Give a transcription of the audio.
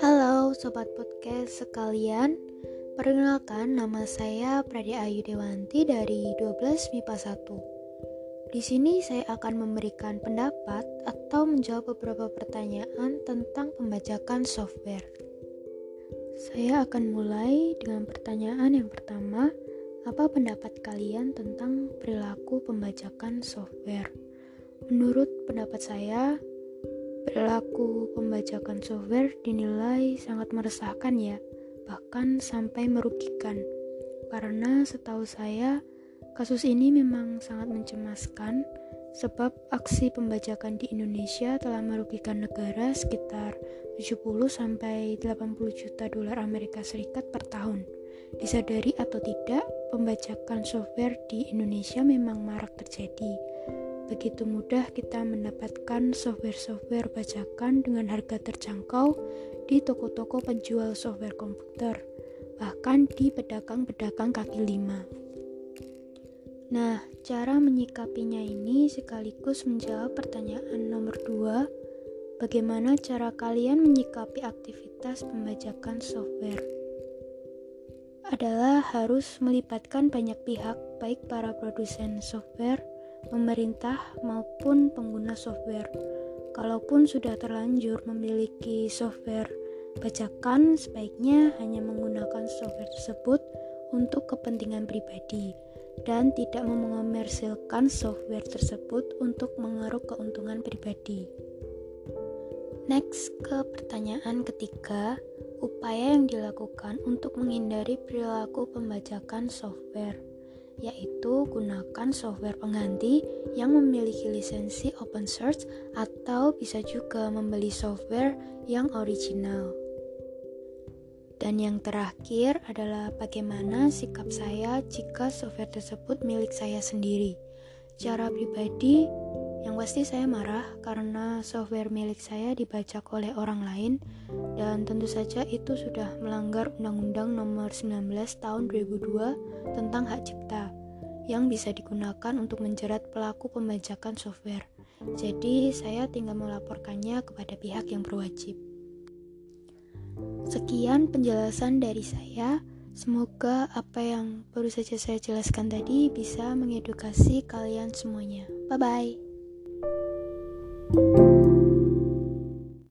Halo sobat podcast sekalian, perkenalkan nama saya Pradia Ayu Dewanti dari 12 MIPA 1. Di sini saya akan memberikan pendapat atau menjawab beberapa pertanyaan tentang pembajakan software. Saya akan mulai dengan pertanyaan yang pertama, apa pendapat kalian tentang perilaku pembajakan software? Menurut pendapat saya, perilaku pembajakan software dinilai sangat meresahkan ya, bahkan sampai merugikan. Karena setahu saya, kasus ini memang sangat mencemaskan sebab aksi pembajakan di Indonesia telah merugikan negara sekitar 70 sampai 80 juta dolar Amerika Serikat per tahun. Disadari atau tidak, pembajakan software di Indonesia memang marak terjadi. Begitu mudah kita mendapatkan software-software bajakan dengan harga terjangkau di toko-toko penjual software komputer, bahkan di pedagang-pedagang kaki lima. Nah, cara menyikapinya ini sekaligus menjawab pertanyaan nomor dua, bagaimana cara kalian menyikapi aktivitas pembajakan software? adalah harus melibatkan banyak pihak, baik para produsen software, pemerintah, maupun pengguna software. Kalaupun sudah terlanjur memiliki software bajakan, sebaiknya hanya menggunakan software tersebut untuk kepentingan pribadi dan tidak mengomersilkan software tersebut untuk mengeruk keuntungan pribadi. Next ke pertanyaan ketiga, upaya yang dilakukan untuk menghindari perilaku pembajakan software, yaitu gunakan software pengganti yang memiliki lisensi open source atau bisa juga membeli software yang original. Dan yang terakhir adalah bagaimana sikap saya jika software tersebut milik saya sendiri. Cara pribadi, yang pasti saya marah karena software milik saya dibajak oleh orang lain dan tentu saja itu sudah melanggar Undang-Undang Nomor 19 Tahun 2002 tentang hak cipta yang bisa digunakan untuk menjerat pelaku pembajakan software. Jadi saya tinggal melaporkannya kepada pihak yang berwajib. Sekian penjelasan dari saya. Semoga apa yang baru saja saya jelaskan tadi bisa mengedukasi kalian semuanya. Bye bye.